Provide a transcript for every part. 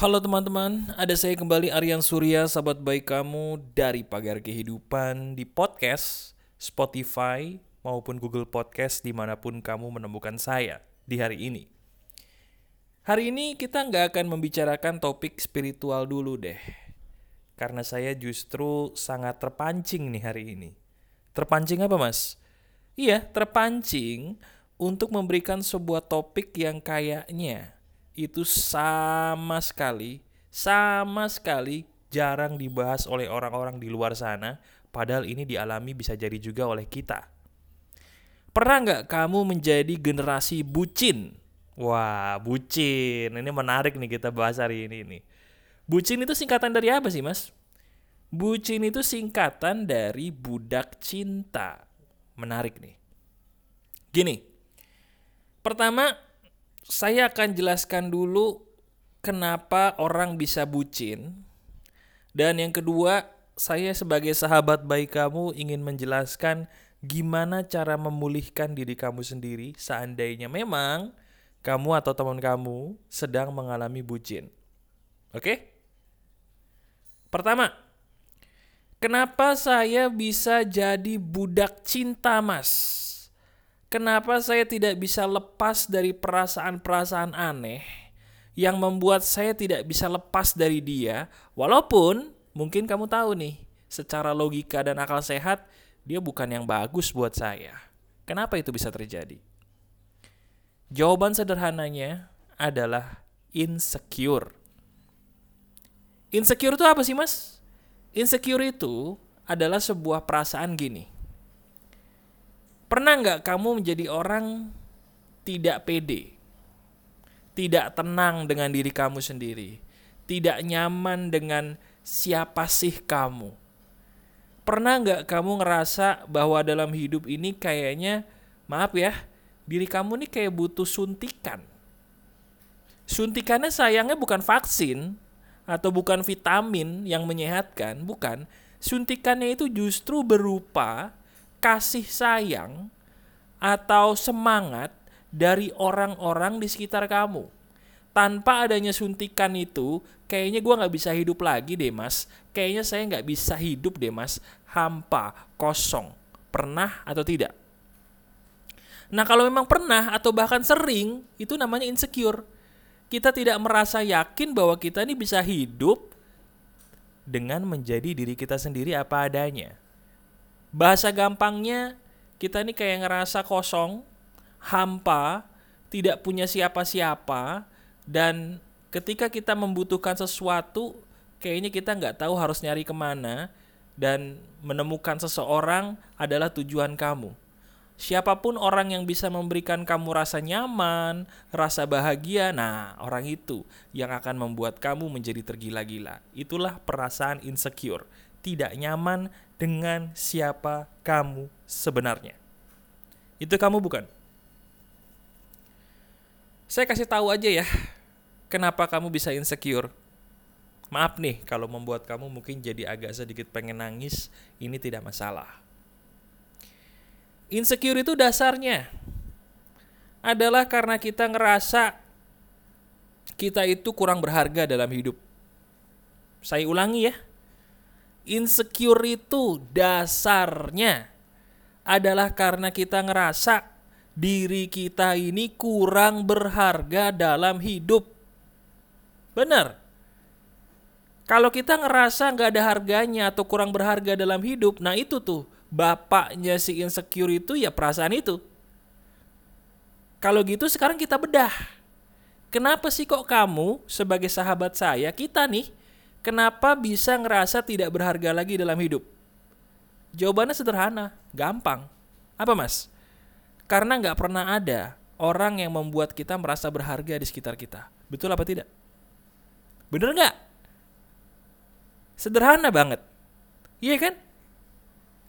Halo teman-teman, ada saya kembali Aryan Surya, sahabat baik kamu dari Pagar Kehidupan di podcast, Spotify, maupun Google Podcast di mana pun kamu menemukan saya di hari ini. Hari ini kita nggak akan membicarakan topik spiritual dulu deh, karena saya justru sangat terpancing nih hari ini. Terpancing apa mas? Iya, terpancing untuk memberikan sebuah topik yang kayaknya itu sama sekali, sama sekali jarang dibahas oleh orang-orang di luar sana, padahal ini dialami bisa jadi juga oleh kita. Pernah nggak kamu menjadi generasi bucin? Wah, bucin. Ini menarik nih kita bahas hari ini nih. Bucin itu singkatan dari apa sih, Mas? Bucin itu singkatan dari budak cinta. Menarik nih. Gini, Pertama, saya akan jelaskan dulu kenapa orang bisa bucin. Dan yang kedua, saya sebagai sahabat baik kamu ingin menjelaskan gimana cara memulihkan diri kamu sendiri seandainya memang kamu atau teman kamu sedang mengalami bucin. Oke? Pertama, kenapa saya bisa jadi budak cinta, Mas? Kenapa saya tidak bisa lepas dari perasaan-perasaan aneh yang membuat saya tidak bisa lepas dari dia, walaupun mungkin kamu tahu nih, secara logika dan akal sehat, dia bukan yang bagus buat saya. Kenapa itu bisa terjadi? Jawaban sederhananya adalah insecure. Insecure itu apa sih, Mas? Insecure itu adalah sebuah perasaan gini Pernah nggak kamu menjadi orang tidak pede, tidak tenang dengan diri kamu sendiri, tidak nyaman dengan siapa sih kamu? Pernah nggak kamu ngerasa bahwa dalam hidup ini kayaknya, maaf ya, diri kamu nih kayak butuh suntikan. Suntikannya sayangnya bukan vaksin atau bukan vitamin yang menyehatkan, bukan. Suntikannya itu justru berupa kasih sayang atau semangat dari orang-orang di sekitar kamu. Tanpa adanya suntikan itu, kayaknya gue nggak bisa hidup lagi deh mas. Kayaknya saya nggak bisa hidup deh mas. Hampa, kosong. Pernah atau tidak? Nah kalau memang pernah atau bahkan sering, itu namanya insecure. Kita tidak merasa yakin bahwa kita ini bisa hidup dengan menjadi diri kita sendiri apa adanya. Bahasa gampangnya kita ini kayak ngerasa kosong, hampa, tidak punya siapa-siapa, dan ketika kita membutuhkan sesuatu, kayaknya kita nggak tahu harus nyari ke mana, dan menemukan seseorang adalah tujuan kamu. Siapa pun orang yang bisa memberikan kamu rasa nyaman, rasa bahagia, nah orang itu yang akan membuat kamu menjadi tergila-gila. Itulah perasaan insecure, tidak nyaman dengan siapa kamu sebenarnya. Itu kamu bukan? Saya kasih tahu aja ya, kenapa kamu bisa insecure. Maaf nih kalau membuat kamu mungkin jadi agak sedikit pengen nangis, ini tidak masalah. Insecure itu dasarnya adalah karena kita ngerasa kita itu kurang berharga dalam hidup. Saya ulangi ya, Insecure itu dasarnya adalah karena kita ngerasa diri kita ini kurang berharga dalam hidup. Benar. Kalau kita ngerasa nggak ada harganya atau kurang berharga dalam hidup, nah itu tuh bapaknya si insecure itu ya perasaan itu. Kalau gitu sekarang kita bedah. Kenapa sih kok kamu sebagai sahabat saya, kita nih, Kenapa bisa ngerasa tidak berharga lagi dalam hidup? Jawabannya sederhana, gampang. Apa mas? Karena nggak pernah ada orang yang membuat kita merasa berharga di sekitar kita. Betul apa tidak? Bener nggak? Sederhana banget. Iya kan?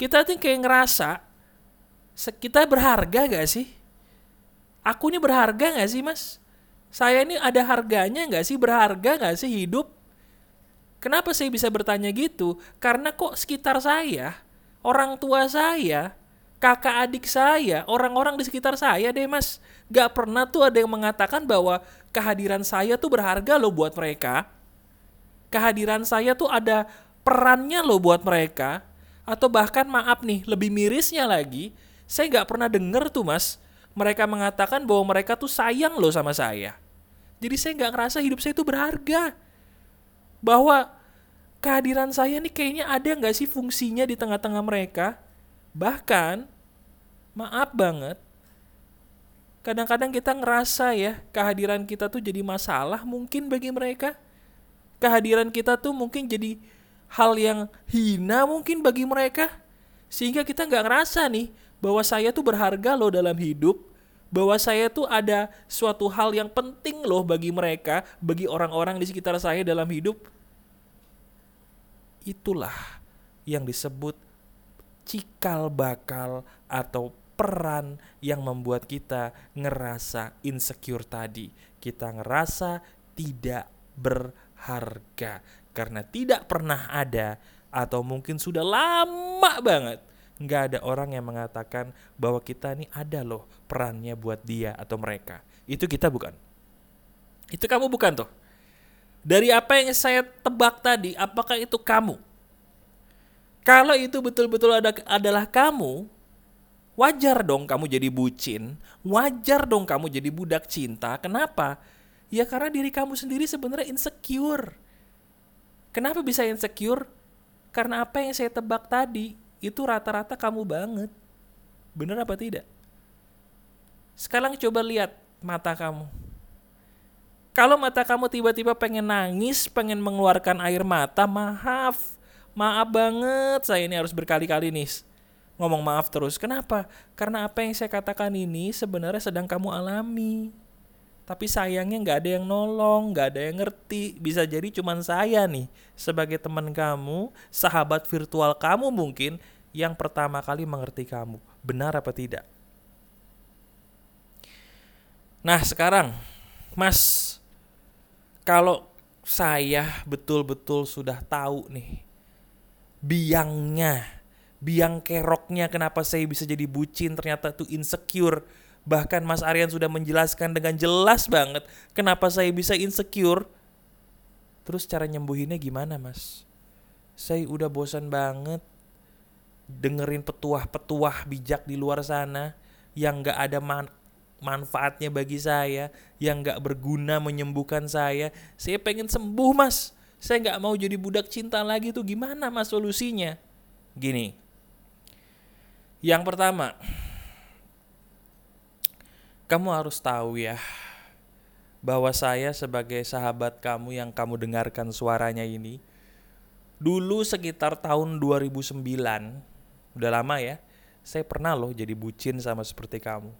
Kita tuh kayak ngerasa kita berharga gak sih? Aku ini berharga gak sih mas? Saya ini ada harganya gak sih? Berharga gak sih hidup? Kenapa saya bisa bertanya gitu? Karena kok sekitar saya, orang tua saya, kakak adik saya, orang-orang di sekitar saya deh mas, gak pernah tuh ada yang mengatakan bahwa kehadiran saya tuh berharga loh buat mereka. kehadiran saya tuh ada perannya loh buat mereka. Atau bahkan maaf nih, lebih mirisnya lagi, saya nggak pernah denger tuh mas, mereka mengatakan bahwa mereka tuh sayang loh sama saya. Jadi saya nggak ngerasa hidup saya itu berharga. Bahwa kehadiran saya nih kayaknya ada nggak sih fungsinya di tengah-tengah mereka. Bahkan, maaf banget, kadang-kadang kita ngerasa ya kehadiran kita tuh jadi masalah mungkin bagi mereka. Kehadiran kita tuh mungkin jadi hal yang hina mungkin bagi mereka sehingga kita nggak ngerasa nih bahwa saya tuh berharga loh dalam hidup bahwa saya tuh ada suatu hal yang penting loh bagi mereka bagi orang-orang di sekitar saya dalam hidup. Itulah yang disebut cikal bakal atau peran yang membuat kita ngerasa insecure tadi. Kita ngerasa tidak berharga karena tidak pernah ada atau mungkin sudah lama banget nggak ada orang yang mengatakan bahwa kita ini ada loh perannya buat dia atau mereka. Itu kita bukan. Itu kamu bukan tuh. Dari apa yang saya tebak tadi, apakah itu kamu? Kalau itu betul-betul ada, adalah kamu, wajar dong kamu jadi bucin, wajar dong kamu jadi budak cinta. Kenapa? Ya karena diri kamu sendiri sebenarnya insecure. Kenapa bisa insecure? Karena apa yang saya tebak tadi itu rata-rata kamu banget. Bener apa tidak? Sekarang coba lihat mata kamu. Kalau mata kamu tiba-tiba pengen nangis, pengen mengeluarkan air mata, maaf. Maaf banget, saya ini harus berkali-kali nih ngomong maaf terus. Kenapa? Karena apa yang saya katakan ini sebenarnya sedang kamu alami. Tapi sayangnya nggak ada yang nolong, nggak ada yang ngerti. Bisa jadi cuman saya nih sebagai teman kamu, sahabat virtual kamu mungkin yang pertama kali mengerti kamu. Benar apa tidak? Nah sekarang, Mas, kalau saya betul-betul sudah tahu nih biangnya, biang keroknya kenapa saya bisa jadi bucin ternyata tuh insecure Bahkan Mas Aryan sudah menjelaskan dengan jelas banget kenapa saya bisa insecure. Terus cara nyembuhinnya gimana mas? Saya udah bosan banget dengerin petuah-petuah bijak di luar sana yang gak ada man manfaatnya bagi saya, yang gak berguna menyembuhkan saya. Saya pengen sembuh mas. Saya gak mau jadi budak cinta lagi tuh gimana mas solusinya? Gini, yang pertama, kamu harus tahu ya bahwa saya sebagai sahabat kamu yang kamu dengarkan suaranya ini dulu sekitar tahun 2009 udah lama ya saya pernah loh jadi bucin sama seperti kamu.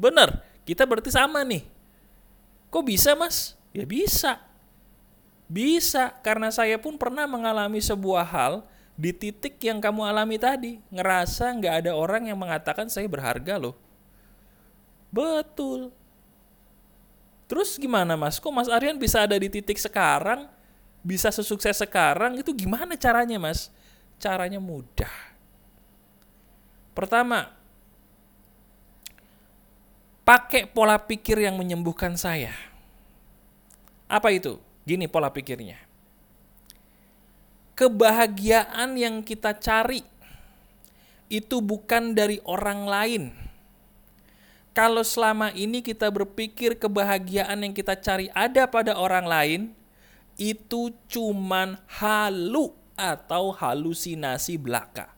Bener kita berarti sama nih. Kok bisa mas? Ya bisa. Bisa karena saya pun pernah mengalami sebuah hal di titik yang kamu alami tadi. Ngerasa nggak ada orang yang mengatakan saya berharga loh Betul. Terus gimana mas? Kok mas Aryan bisa ada di titik sekarang? Bisa sesukses sekarang? Itu gimana caranya mas? Caranya mudah. Pertama, pakai pola pikir yang menyembuhkan saya. Apa itu? Gini pola pikirnya. Kebahagiaan yang kita cari itu bukan dari orang lain kalau selama ini kita berpikir kebahagiaan yang kita cari ada pada orang lain, itu cuman halu atau halusinasi belaka.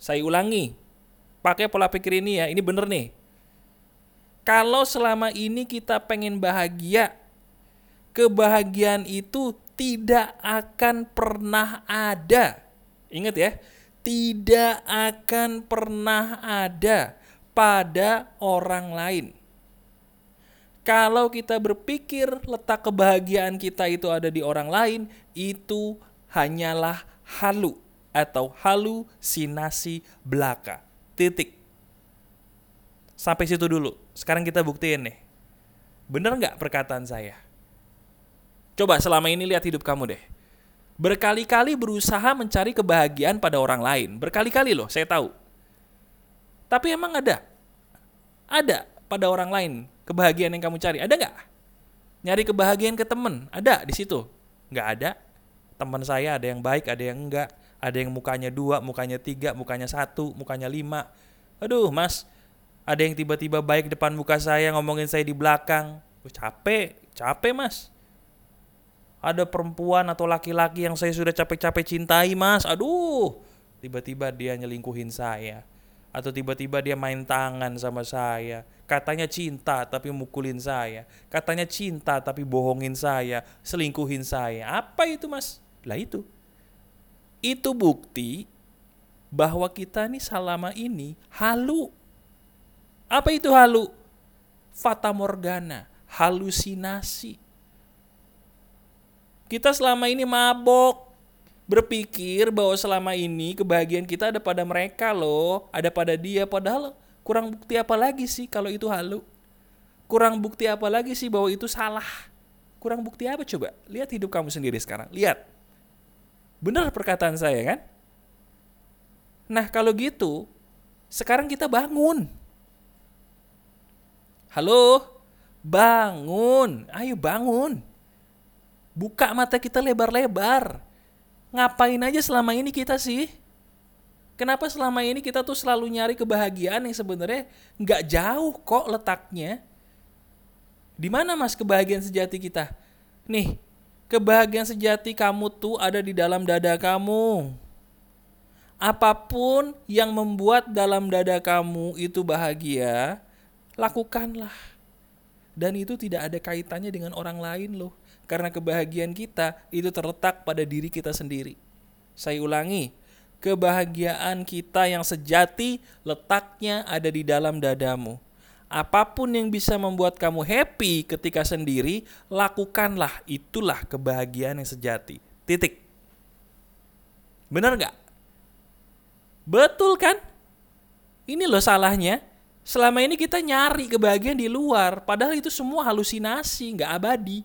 Saya ulangi, pakai pola pikir ini ya, ini bener nih. Kalau selama ini kita pengen bahagia, kebahagiaan itu tidak akan pernah ada. Ingat ya, tidak akan pernah ada pada orang lain. Kalau kita berpikir letak kebahagiaan kita itu ada di orang lain, itu hanyalah halu atau halusinasi belaka. Titik. Sampai situ dulu. Sekarang kita buktiin nih. Bener nggak perkataan saya? Coba selama ini lihat hidup kamu deh. Berkali-kali berusaha mencari kebahagiaan pada orang lain. Berkali-kali loh, saya tahu. Tapi emang ada? Ada pada orang lain kebahagiaan yang kamu cari. Ada nggak? Nyari kebahagiaan ke temen. Ada di situ. Nggak ada. Teman saya ada yang baik, ada yang enggak. Ada yang mukanya dua, mukanya tiga, mukanya satu, mukanya lima. Aduh mas, ada yang tiba-tiba baik depan muka saya ngomongin saya di belakang. Oh, capek, capek mas. Ada perempuan atau laki-laki yang saya sudah capek-capek cintai mas. Aduh, tiba-tiba dia nyelingkuhin saya. Atau tiba-tiba dia main tangan sama saya. Katanya cinta tapi mukulin saya. Katanya cinta tapi bohongin saya. Selingkuhin saya. Apa itu mas? Lah itu itu bukti bahwa kita nih selama ini halu. Apa itu halu? Fata morgana, halusinasi. Kita selama ini mabok, berpikir bahwa selama ini kebahagiaan kita ada pada mereka loh, ada pada dia, padahal kurang bukti apa lagi sih kalau itu halu? Kurang bukti apa lagi sih bahwa itu salah? Kurang bukti apa coba? Lihat hidup kamu sendiri sekarang. Lihat Benar perkataan saya kan? Nah kalau gitu, sekarang kita bangun. Halo, bangun. Ayo bangun. Buka mata kita lebar-lebar. Ngapain aja selama ini kita sih? Kenapa selama ini kita tuh selalu nyari kebahagiaan yang sebenarnya nggak jauh kok letaknya? Di mana mas kebahagiaan sejati kita? Nih, Kebahagiaan sejati kamu tuh ada di dalam dada kamu. Apa pun yang membuat dalam dada kamu itu bahagia, lakukanlah. Dan itu tidak ada kaitannya dengan orang lain loh. Karena kebahagiaan kita itu terletak pada diri kita sendiri. Saya ulangi, kebahagiaan kita yang sejati letaknya ada di dalam dadamu apa pun yang bisa membuat kamu happy ketika sendiri, lakukanlah. Itulah kebahagiaan yang sejati. Titik. Benar nggak? Betul kan? Ini loh salahnya. Selama ini kita nyari kebahagiaan di luar, padahal itu semua halusinasi, nggak abadi.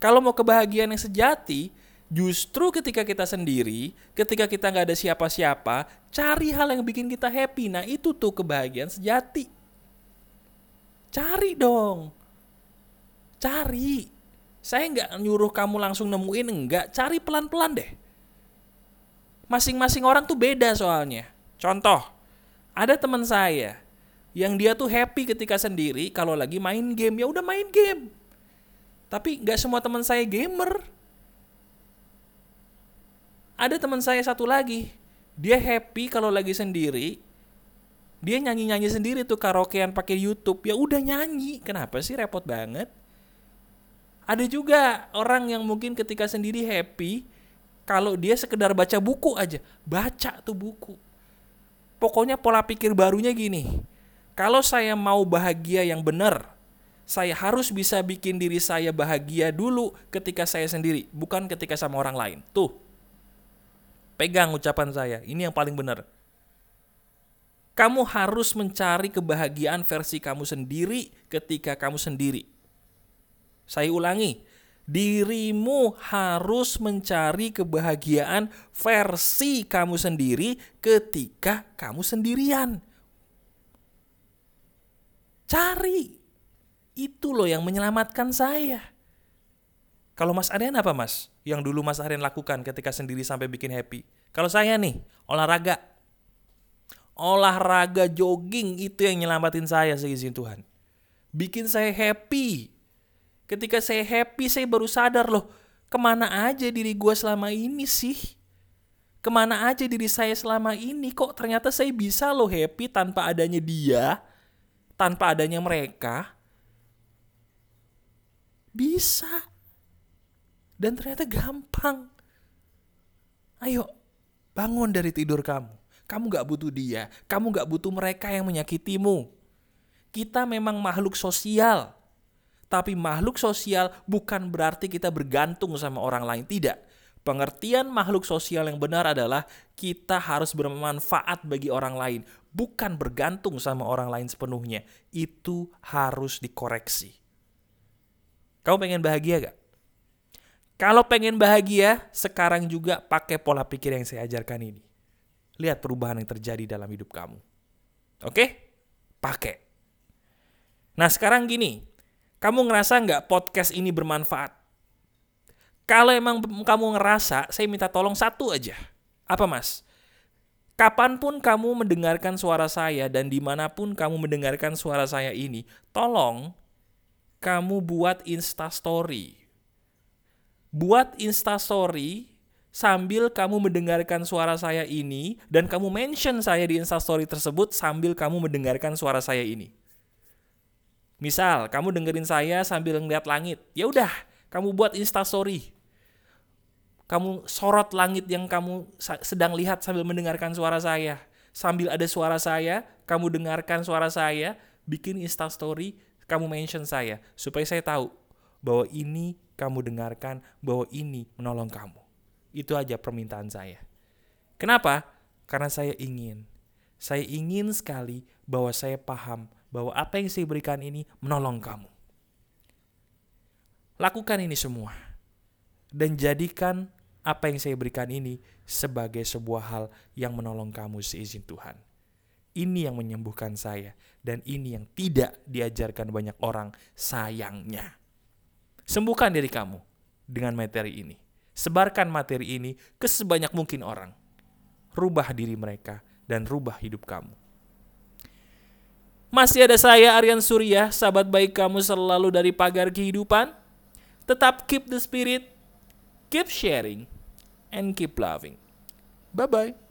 Kalau mau kebahagiaan yang sejati, justru ketika kita sendiri, ketika kita nggak ada siapa-siapa, cari hal yang bikin kita happy. Nah itu tuh kebahagiaan sejati. Cari dong. Cari. Saya nggak nyuruh kamu langsung nemuin, enggak. Cari pelan-pelan deh. Masing-masing orang tuh beda soalnya. Contoh, ada teman saya yang dia tuh happy ketika sendiri kalau lagi main game ya udah main game. Tapi nggak semua teman saya gamer. Ada teman saya satu lagi, dia happy kalau lagi sendiri dia nyanyi-nyanyi sendiri tuh karaokean pakai YouTube. Ya udah nyanyi. Kenapa sih repot banget? Ada juga orang yang mungkin ketika sendiri happy kalau dia sekedar baca buku aja. Baca tuh buku. Pokoknya pola pikir barunya gini. Kalau saya mau bahagia yang benar, saya harus bisa bikin diri saya bahagia dulu ketika saya sendiri, bukan ketika sama orang lain. Tuh. Pegang ucapan saya. Ini yang paling benar. Kamu harus mencari kebahagiaan versi kamu sendiri ketika kamu sendiri. Saya ulangi, dirimu harus mencari kebahagiaan versi kamu sendiri ketika kamu sendirian. Cari. Itu loh yang menyelamatkan saya. Kalau Mas Aryan apa Mas? Yang dulu Mas Aryan lakukan ketika sendiri sampai bikin happy. Kalau saya nih, olahraga olahraga jogging itu yang nyelamatin saya seizin Tuhan. Bikin saya happy. Ketika saya happy, saya baru sadar loh, ke mana aja diri gue selama ini sih? Ke mana aja diri saya selama ini? Kok ternyata saya bisa loh happy tanpa adanya dia, tanpa adanya mereka? Bisa. Dan ternyata gampang. Ayo, bangun dari tidur kamu kamu gak butuh dia. Kamu gak butuh mereka yang menyakitimu. Kita memang makhluk sosial. Tapi makhluk sosial bukan berarti kita bergantung sama orang lain. Tidak. Pengertian makhluk sosial yang benar adalah kita harus bermanfaat bagi orang lain, bukan bergantung sama orang lain sepenuhnya. Itu harus dikoreksi. Kamu pengen bahagia gak? Kalau pengen bahagia, sekarang juga pakai pola pikir yang saya ajarkan ini lihat perubahan yang terjadi dalam hidup kamu. Oke? Pakai. Nah sekarang gini, kamu ngerasa nggak podcast ini bermanfaat? Kalau emang kamu ngerasa, saya minta tolong satu aja. Apa mas? Kapan pun kamu mendengarkan suara saya dan di mana pun kamu mendengarkan suara saya ini, tolong kamu buat instastory. Buat instastory sambil kamu mendengarkan suara saya ini dan kamu mention saya di instastory tersebut sambil kamu mendengarkan suara saya ini. Misal, kamu dengerin saya sambil ngeliat langit. Ya udah, kamu buat instastory kamu sorot langit yang kamu sedang lihat sambil mendengarkan suara saya. Sambil ada suara saya, kamu dengarkan suara saya, bikin Insta story, kamu mention saya supaya saya tahu bahwa ini kamu dengarkan, bahwa ini menolong kamu. Itu aja permintaan saya. Kenapa? Karena saya ingin. Saya ingin sekali bahwa saya paham bahwa apa yang saya berikan ini menolong kamu. Lakukan ini semua dan jadikan apa yang saya berikan ini sebagai sebuah hal yang menolong kamu seizin Tuhan. Ini yang menyembuhkan saya dan ini yang tidak diajarkan banyak orang sayangnya. Sembuhkan diri kamu dengan materi ini. Sebarkan materi ini ke sebanyak mungkin orang. Rubah diri mereka dan rubah hidup kamu. Masih ada saya Aryan Surya, sahabat baik kamu selalu dari pagar kehidupan. Tetap keep the spirit, keep sharing, and keep loving. Bye bye.